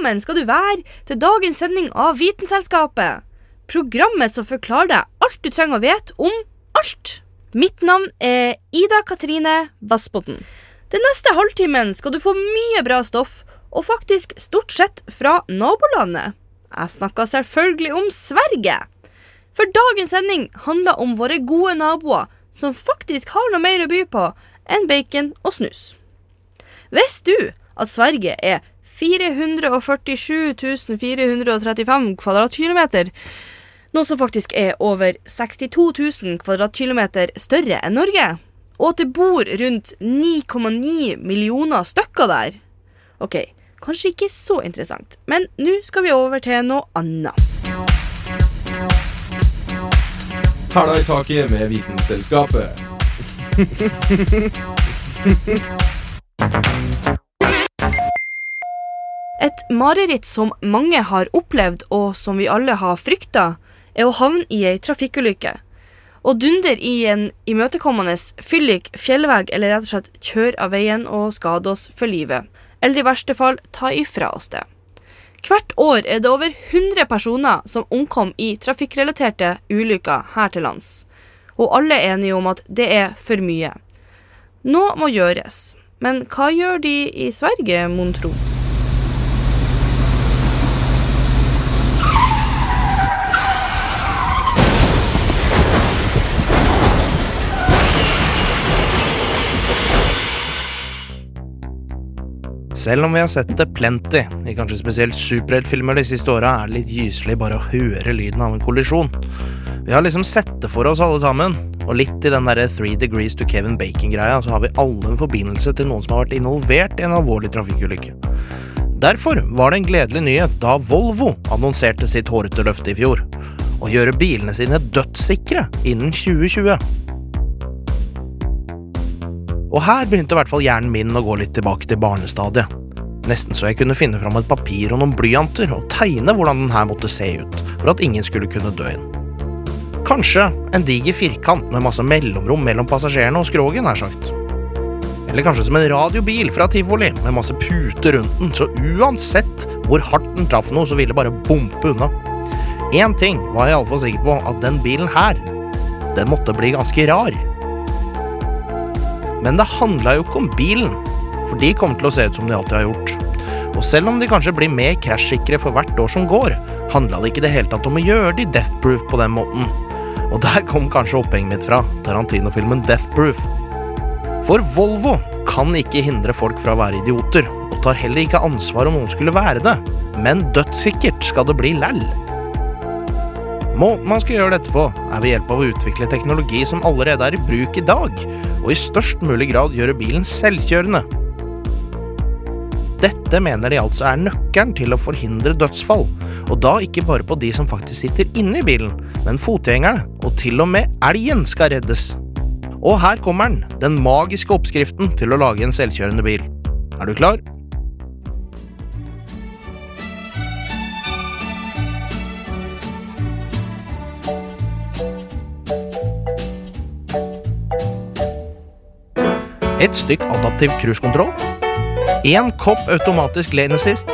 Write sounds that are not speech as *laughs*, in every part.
Velkommen skal du være til dagens sending av Vitenselskapet. Programmet som forklarer deg alt du trenger å vite om alt. Mitt navn er Ida Katrine Vassbotn. Den neste halvtimen skal du få mye bra stoff, og faktisk stort sett fra nabolandet. Jeg snakker selvfølgelig om Sverige. For dagens sending handler om våre gode naboer, som faktisk har noe mer å by på enn bacon og snus. Visste du at Sverige er 447 435 kvadratkilometer? Noe som faktisk er over 62 000 kvadratkilometer større enn Norge. Og at det bor rundt 9,9 millioner stykker der. Ok, kanskje ikke så interessant, men nå skal vi over til noe annet. Hæla i taket med Vitenselskapet. *laughs* Et mareritt som mange har opplevd, og som vi alle har frykta, er å havne i ei trafikkulykke. Å dundre i en imøtekommende fyllik, fjellvegg eller rett og slett kjøre av veien og skade oss for livet. Eller i verste fall ta ifra oss det. Hvert år er det over 100 personer som omkom i trafikkrelaterte ulykker her til lands. Og alle er enige om at det er for mye. Nå må gjøres. Men hva gjør de i Sverige, mon tro? Selv om vi har sett det plenty, i kanskje spesielt superheltfilmer de siste åra, er det litt gyselig bare å høre lyden av en kollisjon. Vi har liksom sett det for oss alle sammen, og litt i den derre Three Degrees to Kevin Bacon-greia, så har vi alle en forbindelse til noen som har vært involvert i en alvorlig trafikkulykke. Derfor var det en gledelig nyhet da Volvo annonserte sitt hårete løfte i fjor. Å gjøre bilene sine dødssikre innen 2020. Og her begynte i hvert fall hjernen min å gå litt tilbake til barnestadiet. Nesten så jeg kunne finne fram et papir og noen blyanter og tegne hvordan den her måtte se ut, for at ingen skulle kunne dø inn. Kanskje en diger firkant med masse mellomrom mellom passasjerene og skroget, nær sagt. Eller kanskje som en radiobil fra tivoli med masse puter rundt den, så uansett hvor hardt den traff noe, så ville det bare bompe unna. Én ting var jeg iallfall sikker på, at den bilen her, den måtte bli ganske rar. Men det handla jo ikke om bilen, for de kommer til å se ut som de alltid har gjort. Og selv om de kanskje blir mer krasjsikre for hvert år som går, handla det ikke det hele tatt om å gjøre de deathproof på den måten. Og der kom kanskje opphenget mitt fra, Tarantino-filmen Deathproof. For Volvo kan ikke hindre folk fra å være idioter, og tar heller ikke ansvar om noen skulle være det, men dødssikkert skal det bli læll. Måten man skal gjøre dette på, er ved hjelp av å utvikle teknologi som allerede er i bruk i dag, og i størst mulig grad gjøre bilen selvkjørende. Dette mener de altså er nøkkelen til å forhindre dødsfall, og da ikke bare på de som faktisk sitter inne i bilen, men fotgjengerne, og til og med elgen skal reddes. Og her kommer den, den magiske oppskriften til å lage en selvkjørende bil. Er du klar? Et stykk adaptiv cruisekontroll. Én kopp automatisk lane assist.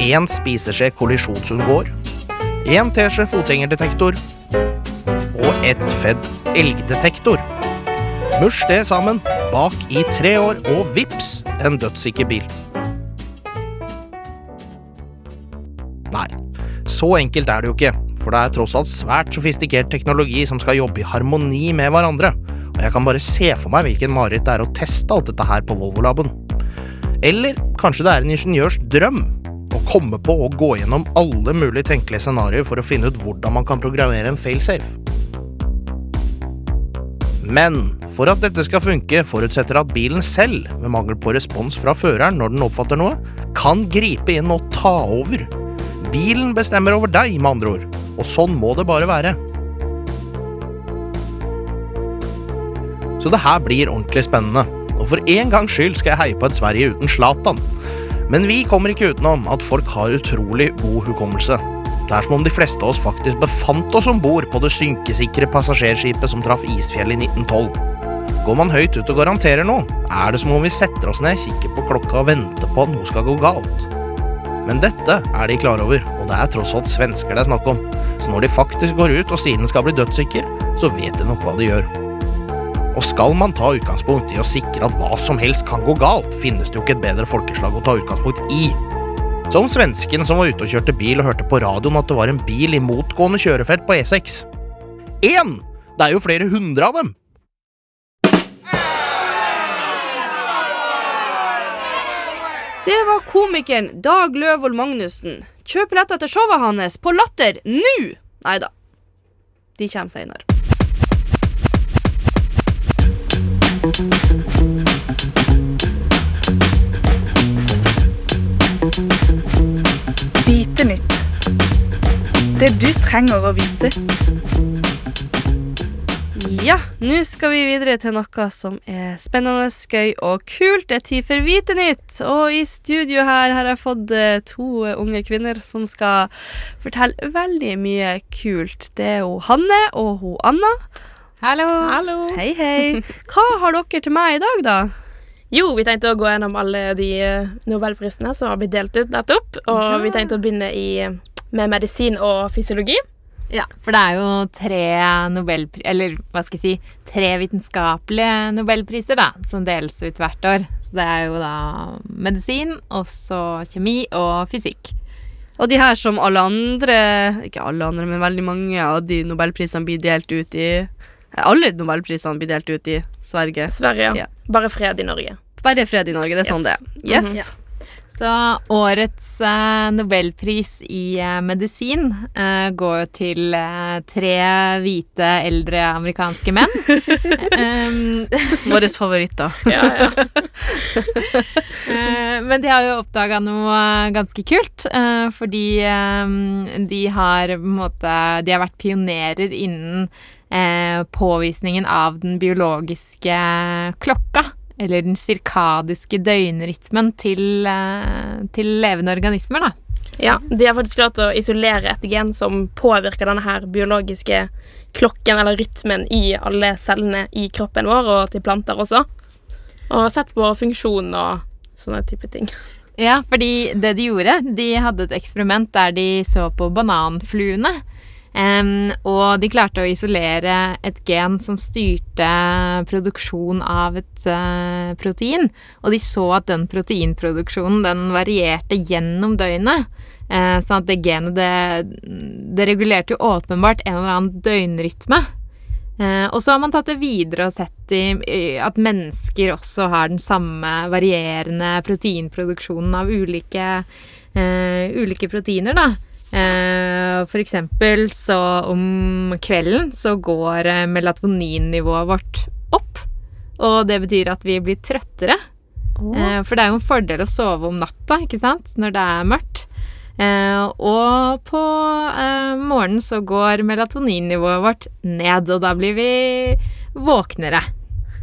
Én spiseskje kollisjonsunngår, Én teskje fotgjengerdetektor. Og ett fedd elgdetektor. Mush det sammen, bak i tre år, og vips, en dødssikker bil. Nei, så enkelt er det jo ikke, for det er tross alt svært sofistikert teknologi som skal jobbe i harmoni med hverandre, jeg kan bare se for meg hvilken mareritt det er å teste alt dette her på Volvo-laben. Eller kanskje det er en ingeniørs drøm å komme på å gå gjennom alle mulige tenkelige scenarioer for å finne ut hvordan man kan programmere en failsafe. Men for at dette skal funke, forutsetter at bilen selv, ved mangel på respons fra føreren når den oppfatter noe, kan gripe inn og ta over. Bilen bestemmer over deg, med andre ord, og sånn må det bare være. Så det her blir ordentlig spennende, og for en gangs skyld skal jeg heie på et Sverige uten Zlatan. Men vi kommer ikke utenom at folk har utrolig god hukommelse. Det er som om de fleste av oss faktisk befant oss om bord på det synkesikre passasjerskipet som traff isfjell i 1912. Går man høyt ut og garanterer noe, er det som om vi setter oss ned, kikker på klokka og venter på at noe skal gå galt. Men dette er de klar over, og det er tross alt svensker det er snakk om. Så når de faktisk går ut og sier den skal bli dødssikker, så vet de nok hva de gjør. Og skal man ta utgangspunkt i å sikre at hva som helst kan gå galt, finnes det jo ikke et bedre folkeslag å ta utgangspunkt i. Som svensken som var ute og kjørte bil og hørte på radioen at det var en bil i motgående kjørefelt på E6. Én! Det er jo flere hundre av dem! Det var komikeren Dag Løvold Magnussen. Kjøp billetter til showet hans på Latter nå! Nei da. De kommer seinere. Det du trenger å vite. Ja, nå skal vi videre til noe som er spennende, gøy og kult. Det er tid for Vite nytt. Og i studio her har jeg fått eh, to unge kvinner som skal fortelle veldig mye kult. Det er hun Hanne og hun Anna. Hallo. Hallo. Hei, hei. Hva har dere til meg i dag, da? Jo, vi tenkte å gå gjennom alle de eh, nobelprisene som har blitt delt ut nettopp. Og Ja. vi tenkte å begynne i, med medisin og fysiologi. Ja, for det er jo tre nobelpri... Eller hva skal jeg si Tre vitenskapelige nobelpriser, da, som deles ut hvert år. Så det er jo da medisin, og så kjemi og fysikk. Og de her som alle andre Ikke alle andre, men veldig mange av de nobelprisene blir delt ut i Alle nobelprisene blir delt ut i Sverige. Sverige. Ja. Bare fred i Norge. Bare fred i Norge. Det er sånn det er. Yes. Mhm. Ja. Så årets eh, nobelpris i eh, medisin eh, går jo til tre hvite, eldre amerikanske menn. *laughs* *laughs* um, Våre favoritter. Ja, ja. Eh, Men de har jo oppdaga noe ganske kult. eh, Fordi eh, de har måte De har vært pionerer innen eh, påvisningen av den biologiske klokka. Eller den sirkadiske døgnrytmen til, eh, til levende organismer, da. ja. De har faktisk klart å isolere et gen som påvirker denne her biologiske klokken eller rytmen i alle cellene i kroppen vår, og til planter også. Og sett på funksjon og sånne type ting. Ja, fordi det de gjorde, de hadde et eksperiment der de så på bananfluene. Em, og de klarte å isolere et gen som styrte produksjon av et uh, protein. Og de så at den proteinproduksjonen den varierte gjennom døgnet. Uh, sånn at det genet det, det regulerte jo åpenbart en eller annen døgnrytme. Uh, og så har man tatt det videre og sett i, i at mennesker også har den samme varierende proteinproduksjonen av ulike, ulike proteiner, da. Eh, for eksempel så om kvelden så går eh, melatoninnivået vårt opp. Og det betyr at vi blir trøttere. Oh. for det er jo en fordel å sove om natta, ikke sant, når det er mørkt. Eh, og på eh, morgenen så går melatoninnivået vårt ned, og da blir vi våknere.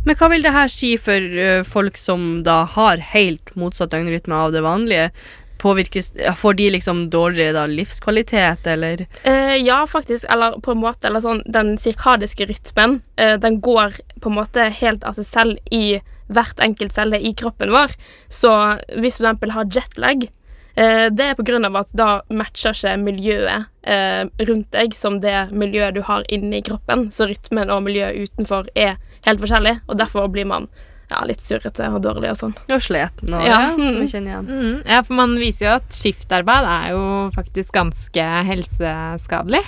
Men hva vil det her si for folk som da har helt motsatt døgnrytme av det vanlige? Påvirkes, får de liksom dårligere da, livskvalitet, eller? Eh, ja, faktisk. Eller på en måte eller sånn, Den sirkadiske rytmen eh, Den går på en måte helt av seg selv i hvert enkelt celle i kroppen vår. Så hvis for eksempel har jetlag eh, Det er av at da matcher ikke miljøet eh, rundt deg som det miljøet du har inni kroppen. Så rytmen og miljøet utenfor er helt forskjellig, og derfor blir man ja, litt surrete og dårlig og sånn. Og sliten og Ja. ja, som vi kjenner igjen. Mm, ja, for man viser jo at skiftarbeid er jo faktisk ganske helseskadelig.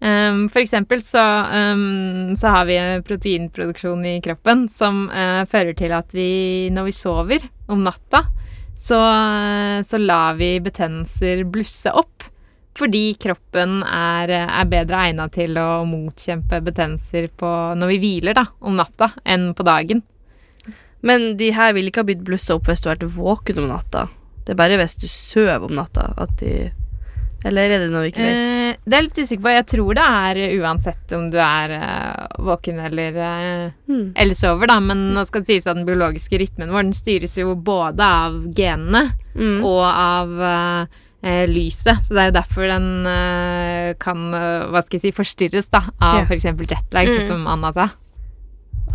Um, for eksempel så, um, så har vi proteinproduksjon i kroppen som uh, fører til at vi, når vi sover om natta, så, så lar vi betennelser blusse opp. Fordi kroppen er, er bedre egna til å motkjempe betennelser på, når vi hviler da, om natta, enn på dagen. Men de her ville ikke ha blitt blussa opp hvis du har vært våken om natta. Det er bare hvis du sover om natta at de Eller er det noe vi ikke vet? Eh, det er litt usikker på. Jeg tror det er uansett om du er uh, våken eller, uh, Hmm. eller sover, da. Men nå skal det sies at den biologiske rytmen vår den styres jo både av genene Mm. og av eh, eh, lyset. Så det er jo derfor den eh, kan eh, hva skal jeg si, forstyrres da, av Ja. f.eks. jetlag, Mm. som Anna sa.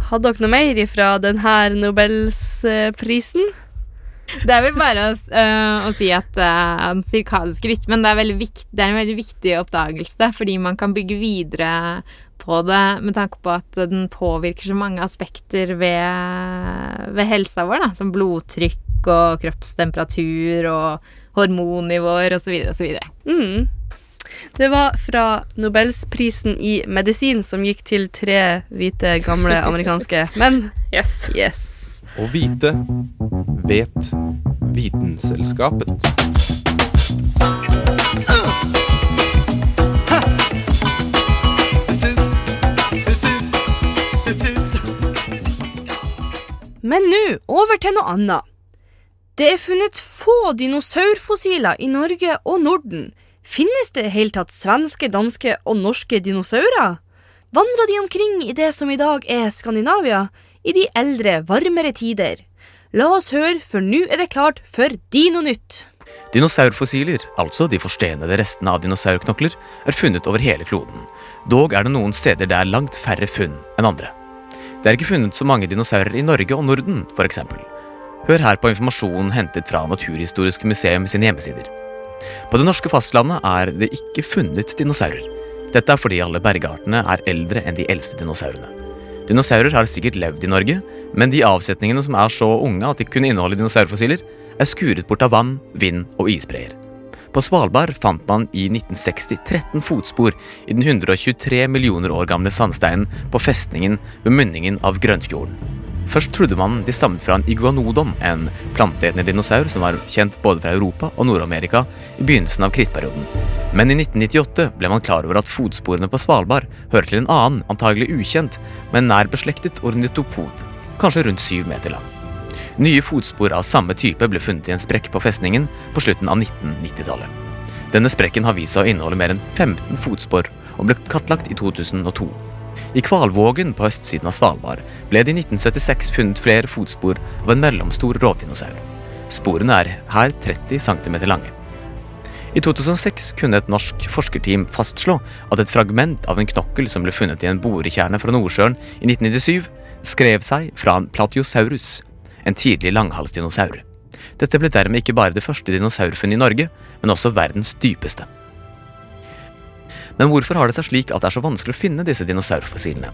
Hadde dere noe mer ifra denne Nobelsprisen? Det er vel bare å, øh, å si at øh, den sirkadiske rytmen det er, det er en veldig viktig oppdagelse, fordi man kan bygge videre på det med tanke på at den påvirker så mange aspekter ved, ved helsa vår, da, som blodtrykk og kroppstemperatur og hormonnivåer osv. osv. Mm. Det var fra Nobelsprisen i medisin som gikk til tre hvite, gamle amerikanske *laughs* menn. Yes. Yes. Å vite vet Vitenselskapet. Men nå over til noe annet. Det er funnet få dinosaurfossiler i Norge og Norden. Finnes det i hele tatt svenske, danske og norske dinosaurer? Vandrer de omkring i det som i dag er Skandinavia, i de eldre, varmere tider? La oss høre, for nå er det klart for Dinonytt. Dinosaurfossiler, altså de forstenede restene av dinosaurknokler, er funnet over hele kloden. Dog er det noen steder det er langt færre funn enn andre. Det er ikke funnet så mange dinosaurer i Norge og Norden, f.eks. Hør her på informasjonen hentet fra Naturhistorisk museum sine hjemmesider. På det norske fastlandet er det ikke funnet dinosaurer. Dette er fordi alle bergartene er eldre enn de eldste dinosaurene. Dinosaurer har sikkert levd i Norge, men de avsetningene som er så unge at de kunne inneholde dinosaurfossiler, er skuret bort av vann, vind og isbreer. På Svalbard fant man i 1960 13 fotspor i den 123 millioner år gamle sandsteinen på festningen ved munningen av Grøntfjorden. Først trodde man de stammet fra en iguanodon, en planteetende dinosaur som var kjent både fra Europa og Nord-Amerika i begynnelsen av krittperioden. Men i 1998 ble man klar over at fotsporene på Svalbard hører til en annen, antagelig ukjent, men nær beslektet ornitopod, kanskje rundt syv meter lang. Nye fotspor av samme type ble funnet i en sprekk på festningen på slutten av 1990-tallet. Denne sprekken har vist seg å inneholde mer enn 15 fotspor og ble kartlagt i 2002. I Kvalvågen på østsiden av Svalbard ble det i 1976 funnet flere fotspor av en mellomstor rovdinosaur. Sporene er her 30 cm lange. I 2006 kunne et norsk forskerteam fastslå at et fragment av en knokkel som ble funnet i en borekjerne fra Nordsjøen i 1997, skrev seg fra en platiosaurus, en tidlig langhalsdinosaur. Dette ble dermed ikke bare det første dinosaurfunnet i Norge, men også verdens dypeste. Men hvorfor har det seg slik at det er så vanskelig å finne disse dinosaurfossilene?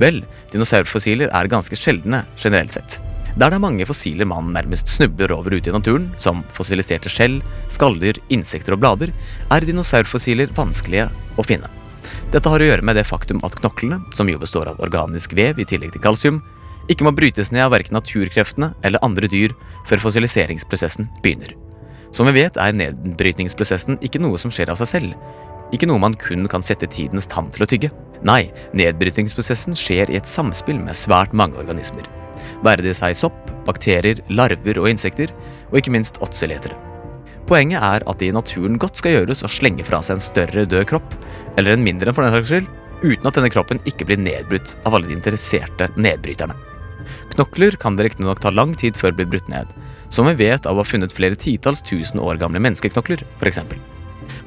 Vel, dinosaurfossiler er ganske sjeldne generelt sett. Der det er mange fossiler man nærmest snubler over ute i naturen, som fossiliserte skjell, skalldyr, insekter og blader, er dinosaurfossiler vanskelige å finne. Dette har å gjøre med det faktum at knoklene, som jo består av organisk vev i tillegg til kalsium, ikke må brytes ned av verken naturkreftene eller andre dyr før fossiliseringsprosessen begynner. Som vi vet er nedbrytningsprosessen ikke noe som skjer av seg selv, ikke noe man kun kan sette tidens tann til å tygge. Nei, nedbrytningsprosessen skjer i et samspill med svært mange organismer. Være det seg sopp, bakterier, larver og insekter, og ikke minst åtseletere. Poenget er at det i naturen godt skal gjøres å slenge fra seg en større død kropp, eller en mindre for den saks skyld, uten at denne kroppen ikke blir nedbrutt av alle de interesserte nedbryterne. Knokler kan det riktignok ta lang tid før blir brutt ned, som vi vet av å ha funnet flere titalls tusen år gamle menneskeknokler, f.eks.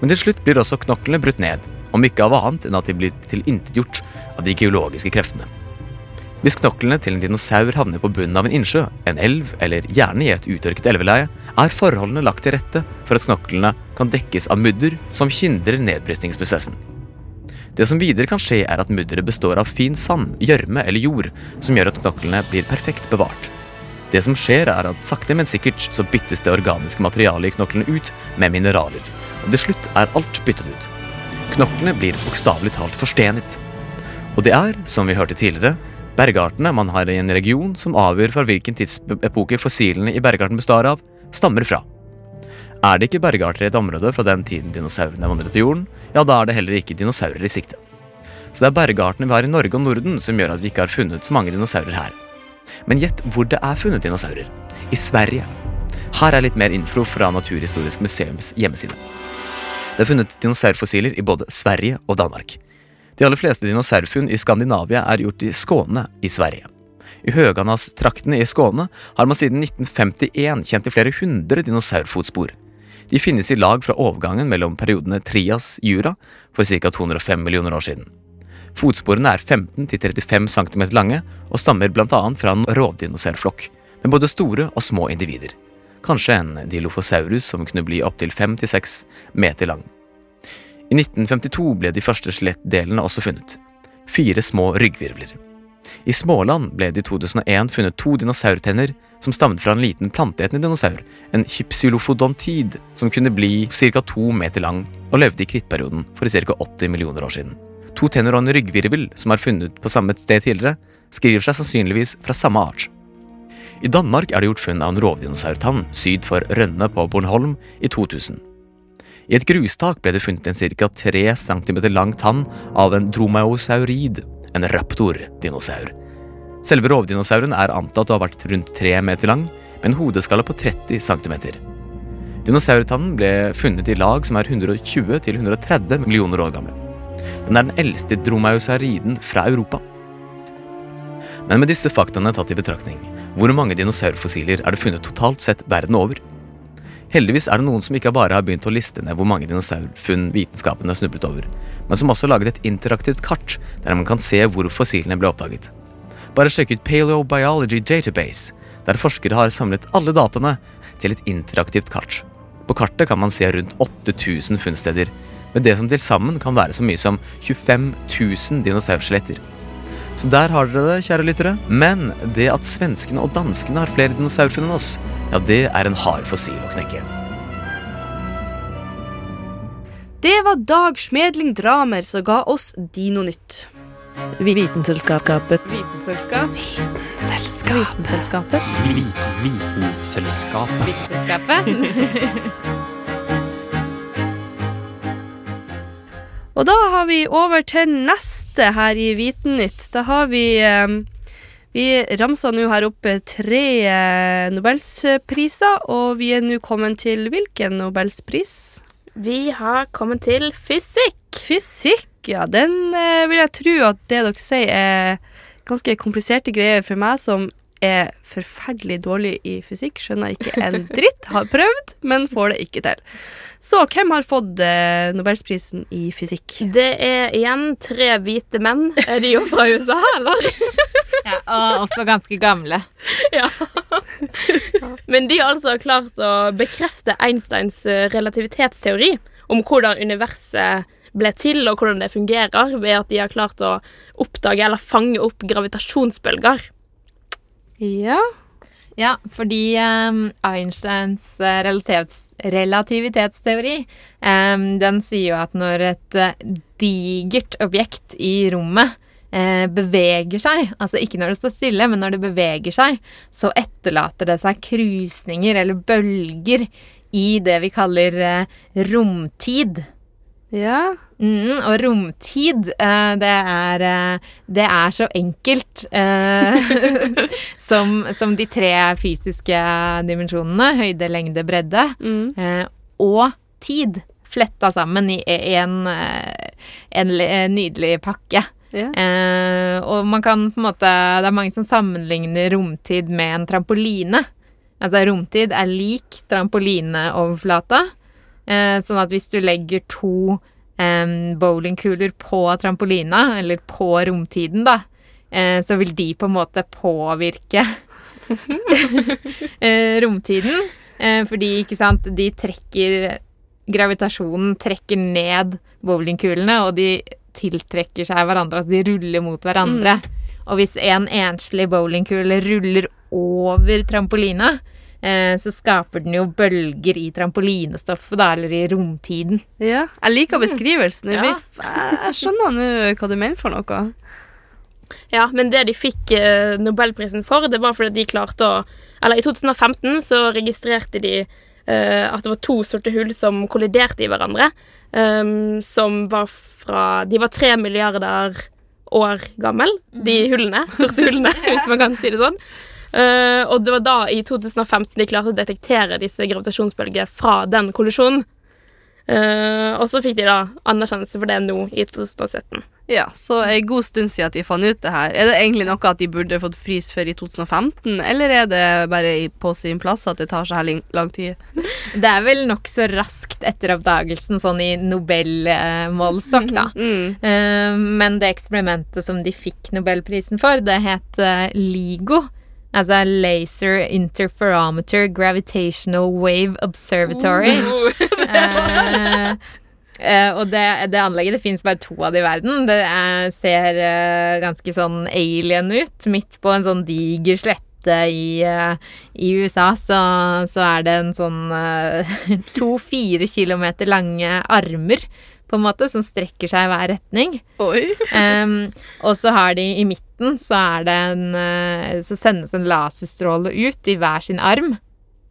Men til slutt blir også knoklene brutt ned, om ikke av annet enn at de blir tilintetgjort av de geologiske kreftene. Hvis knoklene til en dinosaur havner på bunnen av en innsjø, en elv eller gjerne i et utørket elveleie, er forholdene lagt til rette for at knoklene kan dekkes av mudder som hindrer nedbrytningsprosessen. Det som videre kan skje, er at mudderet består av fin sand, gjørme eller jord, som gjør at knoklene blir perfekt bevart. Det som skjer, er at sakte, men sikkert så byttes det organiske materialet i knoklene ut med mineraler, til slutt er alt byttet ut. Knoklene blir bokstavelig talt forstenet. Og det er, som vi hørte tidligere, bergartene man har i en region som avgjør fra hvilken tidsepoke fossilene i bergarten består av, stammer fra. Er det ikke bergarter i et område fra den tiden dinosaurene vandret på jorden, ja, da er det heller ikke dinosaurer i sikte. Så det er bergartene vi har i Norge og Norden som gjør at vi ikke har funnet så mange dinosaurer her. Men gjett hvor det er funnet dinosaurer. I Sverige. Her er litt mer info fra Naturhistorisk museums hjemmeside. Det er funnet dinosaurfossiler i både Sverige og Danmark. De aller fleste dinosaurfunn i Skandinavia er gjort i Skåne i Sverige. I Høganastraktene i Skåne har man siden 1951 kjent til flere hundre dinosaurfotspor. De finnes i lag fra overgangen mellom periodene Trias-Jura for ca. 205 millioner år siden. Fotsporene er 15-35 cm lange og stammer bl.a. fra en rovdinosaurflokk med både store og små individer. Kanskje en dilophosaurus som kunne bli opptil 5-6 meter lang. I 1952 ble de første skjelettdelene også funnet. Fire små ryggvirvler. I Småland ble det i 2001 funnet to dinosaurtenner som stammet fra en liten planteetende dinosaur, en hypsilofodontid som kunne bli ca. to meter lang og levde i krittperioden for ca. 80 millioner år siden. To tenner og en ryggvirvel som er funnet på samme sted tidligere, skriver seg sannsynligvis fra samme art. I Danmark er det gjort funn av en rovdinosaurtann syd for Rønne på Bornholm i 2000. I et grustak ble det funnet en ca. 3 cm lang tann av en dromaeosaurid, en raptor-dinosaur. Selve rovdinosauren er antatt å ha vært rundt 3 meter lang, med en hodeskalle på 30 cm. Dinosaurtannen ble funnet i lag som er 120-130 millioner år gamle. Den er den eldste dromaeosauriden fra Europa. Men med disse faktaene tatt i betraktning, hvor mange dinosaurfossiler er det funnet totalt sett verden over? Heldigvis er det noen som ikke bare har begynt å liste ned hvor mange dinosaurfunn vitenskapen har snublet over, men som også har laget et interaktivt kart der man kan se hvor fossilene ble oppdaget. Bare sjekk ut Paleobiology Database, der forskere har samlet alle dataene til et interaktivt kart. På kartet kan man se rundt 8000 funnsteder, med det som til sammen kan være så mye som 25 000 dinosaurskjeletter. Så der har dere det, kjære lyttere. Men det at svenskene og danskene har flere dinosaurfunn enn oss, ja, det er en hard fossil å knekke. Det var Dag Smedling Dramer som ga oss Dinonytt. Vitenselskapet. Vitenselskap. Vitenselskapet. Vitenselskapet. Vitenselskapet. Vitenskapet. Og da har vi over til neste her i Vitennytt. Da har vi eh, Vi ramsa nå her oppe tre eh, nobelspriser, og vi er nå kommet til hvilken nobelspris? Vi har kommet til fysikk. Fysikk, ja. Den eh, vil jeg tro at det dere sier er ganske kompliserte greier for meg som er forferdelig dårlig i fysikk. Skjønner ikke en dritt. Har prøvd, men får det ikke til. Så hvem har fått eh, nobelsprisen i fysikk? Det er igjen tre hvite menn. Er de jo fra USA, eller? *laughs* ja, og også ganske gamle. *laughs* ja. Men de har altså klart å bekrefte Einsteins eh, relativitetsteori om hvordan universet ble til, og hvordan det fungerer, ved at de har klart å oppdage eller fange opp gravitasjonsbølger. Ja. Ja, fordi um, Einsteins relativitets, relativitetsteori um, den sier jo at når et uh, digert objekt i rommet uh, beveger seg, altså ikke når det står stille, men når det beveger seg, så etterlater det seg krusninger eller bølger i det vi kaller romtid. Ja. Mm, og romtid, eh, det, er, eh, det er så enkelt eh, *laughs* som, som, de tre fysiske dimensjonene, høyde, lengde, bredde, Mm. eh, og tid, fletta sammen i en, en, en nydelig pakke. Yeah. Eh, og man kan på en måte Det er mange som sammenligner romtid med en trampoline. Altså romtid er lik trampolineoverflata. Eh, sånn at hvis du legger to bowlingkuler på trampolina, eller på romtiden, da, eh, så vil de på en måte påvirke *laughs* eh, romtiden. Eh, fordi, ikke sant, de trekker Gravitasjonen trekker ned bowlingkulene, og de tiltrekker seg hverandre. Altså de ruller mot hverandre. Og hvis en enslig bowlingkule ruller over trampolina, eh, så skaper den jo bølger i trampolinestoffet, da, eller i romtiden. ja. Jeg liker beskrivelsen. Ja. Jeg skjønner nå hva du mener for noe. Ja, men det de fikk eh, Nobelprisen for, det var fordi de klarte å Eller i 2015 så registrerte de uh, at det var to sorte hull som kolliderte i hverandre. Um, som var fra De var tre milliarder år gammel, de hullene. Sorte hullene, *laughs* hvis man kan si det sånn. Eh, og det var da, i 2015, de klarte å detektere disse gravitasjonsbølgene fra den kollisjonen. Uh, og så fikk de da anerkjennelse for det nå i 2017. Ja, så en god stund siden at de fant ut det her. Er det egentlig noe at de burde fått pris for i 2015, eller er det bare på sin plass at det tar så her lang tid? *laughs* Det er vel nokså raskt etter oppdagelsen, sånn i Nobel-målestokk, da. Mm. Uh, Men det eksperimentet som de fikk Nobelprisen for, det het LIGO. Altså Laser Interferometer Gravitational Wave Observatory. *laughs* Eh, eh, og det, det anlegget, det fins bare to av det i verden. Det er, ser eh, ganske sånn alien ut. Midt på en sånn diger slette i, eh, i USA så, så er det en sånn eh, *laughs* to-fire kilometer lange armer, på en måte, som strekker seg i hver retning. *laughs* Em, og så har de i midten så det en eh, Så sendes en laserstråle ut i hver sin arm.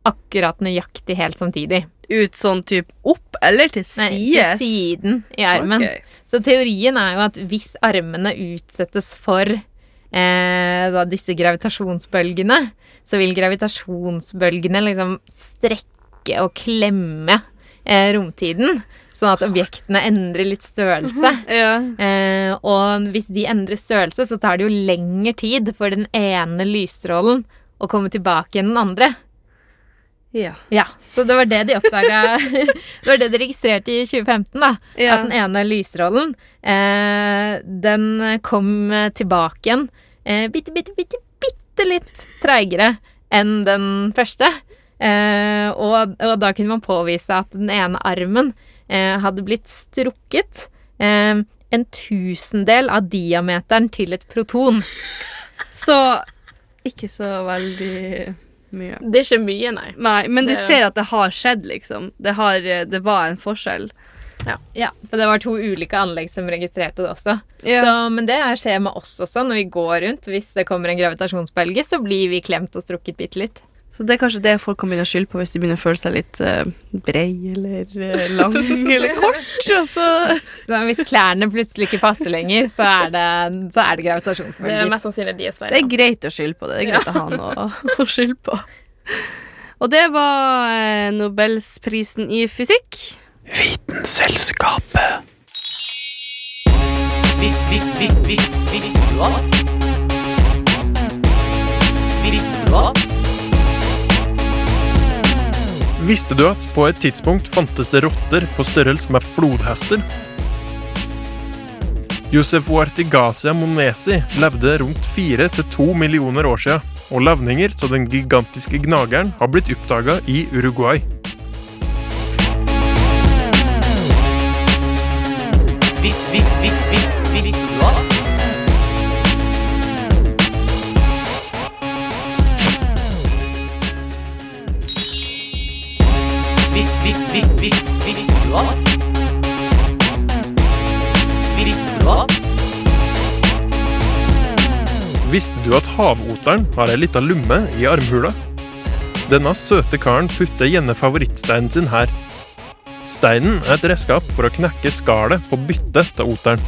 Akkurat nøyaktig helt samtidig. Ut sånn type opp eller til Nei, til siden i armen. Okay. Så teorien er jo at hvis armene utsettes for eh, disse gravitasjonsbølgene, så vil gravitasjonsbølgene liksom strekke og klemme eh, romtiden, sånn at objektene endrer litt størrelse. *laughs* Ja. Eh, og hvis de endrer størrelse, så tar det jo lengre tid for den ene lysstrålen å komme tilbake enn den andre. ja. Ja, Så det var det de oppdaga *laughs* Det var det de registrerte i 2015, da. Ja. At den ene lysstrålen, eh, den kom tilbake igjen eh, bitte, bitte, bitte, bitte litt treigere enn den første. Eh, og, og da kunne man påvise at den ene armen eh, hadde blitt strukket eh, en tusendel av diameteren til et proton. *laughs* Så ikke så veldig mye. Det er ikke mye, nei. Nei, men du ser at det har skjedd, liksom. Det, har, det var en forskjell. Ja, for det var to ulike anlegg som registrerte det også. Ja. Så, men det skjer med oss også når vi går rundt. Hvis det kommer en gravitasjonsbølge, så blir vi klemt og strukket bitte litt. Så det er kanskje det folk kan begynne å skylde på hvis de begynner å føle seg litt uh, brei eller uh, lang eller kort. Altså. så Så hvis klærne plutselig ikke passer lenger, så er det, så er det Det er mest sannsynlig deres feil. det er greit å skylde på det. Det er greit å ha noe å skylde på. Og det var eh, Nobelsprisen i fysikk. Vitenselskapet. Visst, visst, visst, visst, visste du at? Visste du at? Visste du at på et tidspunkt fantes det rotter på størrelse med flodhester? Josef Wartigasia monesi levde rundt 4-2 millioner år siden, og levninger av den gigantiske gnageren har blitt oppdaga i Uruguay. Visst, visst, visst, vis, Visste du at havoteren har ei lita lumme i armhula? Denne søte karen putter gjerne favorittsteinen sin her. Steinen er et redskap for å knekke skallet på byttet til oteren.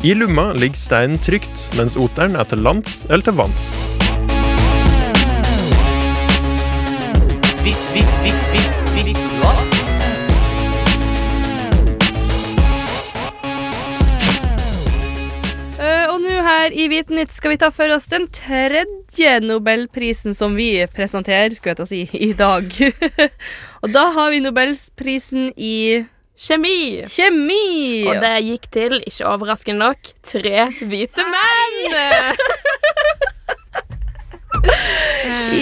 I lumma ligger steinen trygt, mens oteren er til lands eller til vanns. Visst, visst, visst, visst, visst, du her i nytt skal vi ta for oss den tredje nobelprisen som vi presenterer, skulle jeg til å si, i dag. *laughs* og da har vi nobelprisen i Kjemi! kjemi. Og det gikk til, ikke overraskende nok, tre hvite menn! *laughs*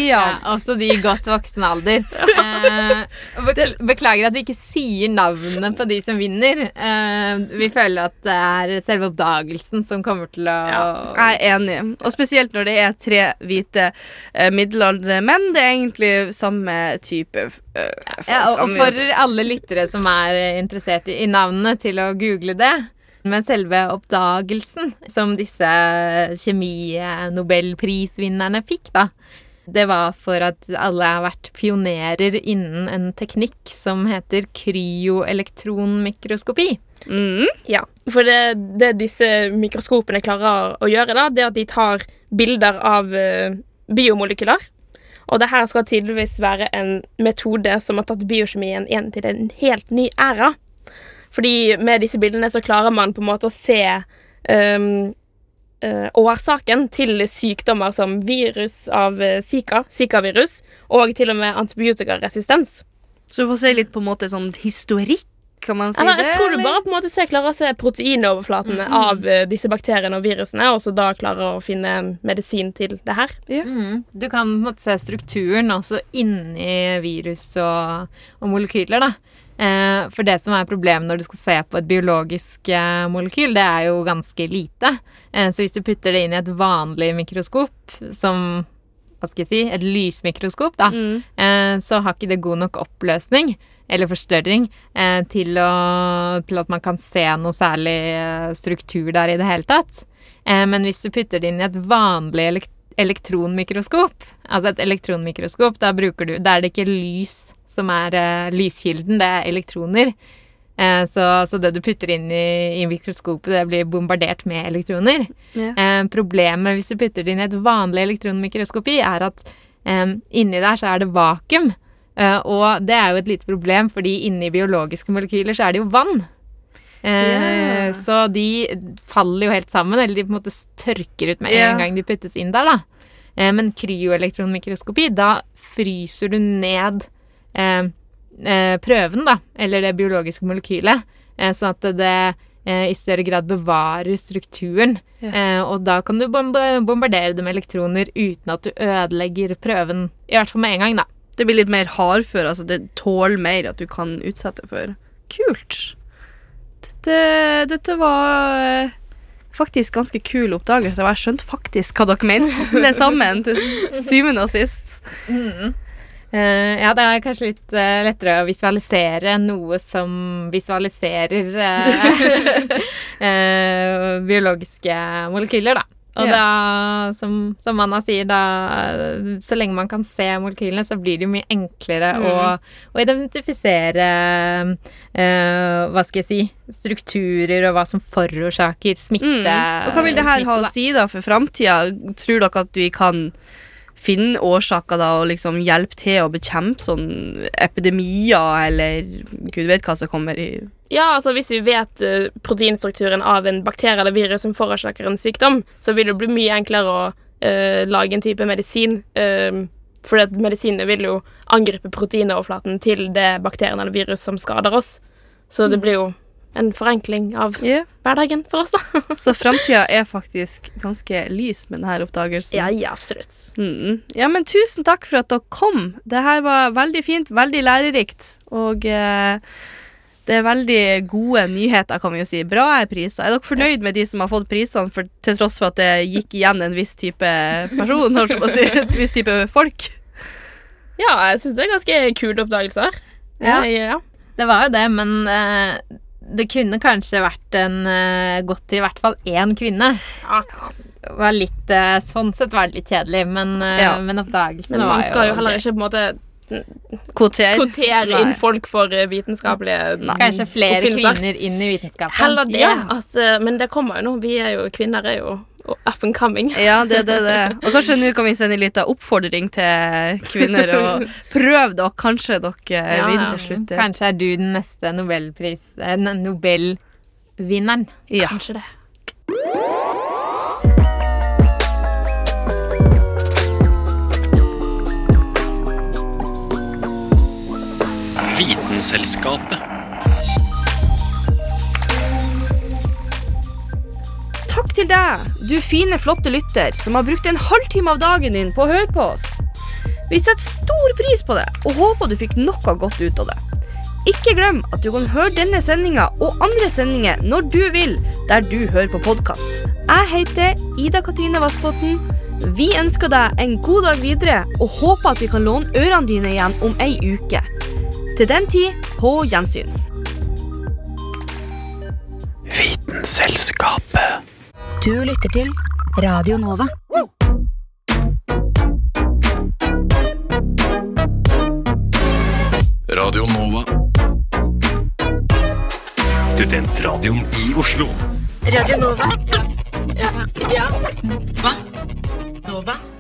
Ja. også de i godt voksen alder. Eh, beklager at vi ikke sier navnene på de som vinner. Eh, vi føler at det er selve oppdagelsen som kommer til å Jeg er enig, og spesielt når det er tre hvite eh, middelaldrende menn. Det er egentlig samme type eh, folk. Ja, og, for alle lyttere som er interessert i, i navnene, til å google det. Men selve oppdagelsen som disse kjemi-nobelprisvinnerne fikk, da, Det var for at alle har vært pionerer innen en teknikk som heter kryoelektronmikroskopi. Ja, for det, det disse mikroskopene klarer å gjøre, da, det er at de tar bilder av eh, biomolekyler. Og det her skal tydeligvis være en metode som har tatt biokjemien igjen til en helt ny æra. Fordi med disse bildene så klarer man på en måte å se um, uh, årsaken til sykdommer som virus av eh, Zika, Zika-virus, og til og med antibiotikaresistens. Så du får se litt på en måte sånn historikk, kan man si Eller, det? jeg tror du bare på en måte ser, klarer å se proteinoverflatene av uh, disse bakteriene og virusene, og så da klarer å finne en medisin til det her. Mm. Du kan på en måte se strukturen også inni virus og, og molekyler, da. Eh, for det som er problemet når du skal se på et biologisk eh, molekyl, det er jo ganske lite. Eh, så hvis du putter det inn i et vanlig mikroskop, som hva skal jeg si, et lysmikroskop, da, Mm. eh, så har ikke det god nok oppløsning eller forstørring til, å, til at man kan se noe særlig struktur der i det hele tatt. Eh, men hvis du putter det inn i et vanlig elek elektronmikroskop, altså et elektronmikroskop, da bruker du Da er det ikke lys som er uh, lyskilden, det er elektroner. Uh, så, så det du putter inn i, i mikroskopet, det blir bombardert med elektroner. Ja. Uh, problemet hvis du putter det inn i et vanlig elektronmikroskopi, er at um, inni der så er det vakuum. Og det er jo et lite problem, fordi inni biologiske molekyler så er det jo vann. Ja. Så de faller jo helt sammen, eller de på en måte tørker ut med en gang de puttes inn der, da. Men kryoelektronmikroskopi, da fryser du ned prøven, da, eller det biologiske molekylet, eh, sånn at det eh, i større grad bevarer strukturen. Ja. Eh, og da kan du bomba- bombardere det med elektroner uten at du ødelegger prøven, i hvert fall med en gang, da. Det blir litt mer hardfør, altså det tåler mer at du kan utsette for. Kult. Dette, dette var eh, faktisk ganske kul oppdagelse, og jeg skjønte faktisk hva dere mente *laughs* alle sammen til syvende og sist. Eh, ja, det er kanskje litt uh, lettere å visualisere noe som visualiserer uh, *laughs* biologiske molekyler, da. Og Ja. da, som, som Anna sier, da Så lenge man kan se molekylene, så blir det jo mye enklere å, å identifisere Hva skal jeg si Strukturer og hva som forårsaker smitte. Mm. Og hva vil det her ha å si da for framtida? Tror dere at vi kan finne årsaker da og liksom hjelpe til å bekjempe sånn epidemier, eller gud vet hva som kommer i Ja, altså Hvis vi vet eh, proteinstrukturen av en bakterie eller virus som forårsaker en sykdom, så vil det bli mye enklere å uh, lage en type medisin. Uh, for at medisinene vil jo angripe proteinoverflaten til det bakterien eller virus som skader oss. Så det blir jo en forenkling av yeah. hverdagen for oss, da. *laughs* Så framtida er faktisk ganske lys med denne oppdagelsen. ja, ja, absolutt. Mm. Ja, men tusen takk for at dere kom. Det her var veldig fint, veldig lærerikt. Og eh, det er veldig gode nyheter, kan vi jo si. Bra er priser. Er dere fornøyd med de som har fått prisene, for, til tross for at det gikk igjen en viss type person? Holdt jeg på å si. En viss type folk? Ja, jeg syns det er ganske kule oppdagelser. Ja. Jeg- ja. Det var jo det, men eh, det kunne kanskje vært en uh, gått til i hvert fall én kvinne. Ja. Det var litt, eh, sånn sett var det litt kjedelig, men, eh, Ja. men oppdagelsen Men var man skal jo heller ikke på en måte Kvoter? kvotere Nei. inn folk for vitenskapelige vitenskapelige Kanskje flere kvinner inn i vitenskapen. Heller det. Ja. At, eh, men det kommer jo nå. Vi er jo kvinner er jo up and coming. Ja, det er det, det. Og kanskje nå kan vi sende en liten oppfordring til kvinner, og prøv da, kanskje dere Ja, vinner til slutt. Kanskje er du den neste nobelpris... eh, Nobelvinneren. Ja. Kanskje det. Vitenselskapet. Til deg, du fine, flotte lytter, som har brukt en halvtime av dagen din på å høre på oss. Vi setter stor pris på det, og håper du fikk noe godt ut av det. Ikke glem at du kan høre denne sendinga og andre sendinger når du vil, der du hører på podkast. Jeg heter Ida Katrine Vassbotn. Vi ønsker deg en god dag videre, og håper at vi kan låne ørene dine igjen om ei uke. Til den tid, på gjensyn. Vitenselskapet. Du lytter til Radio Nova. Radio Nova. Studentradioen i Oslo. Radio Nova. Ja. ja. Hva? Nova.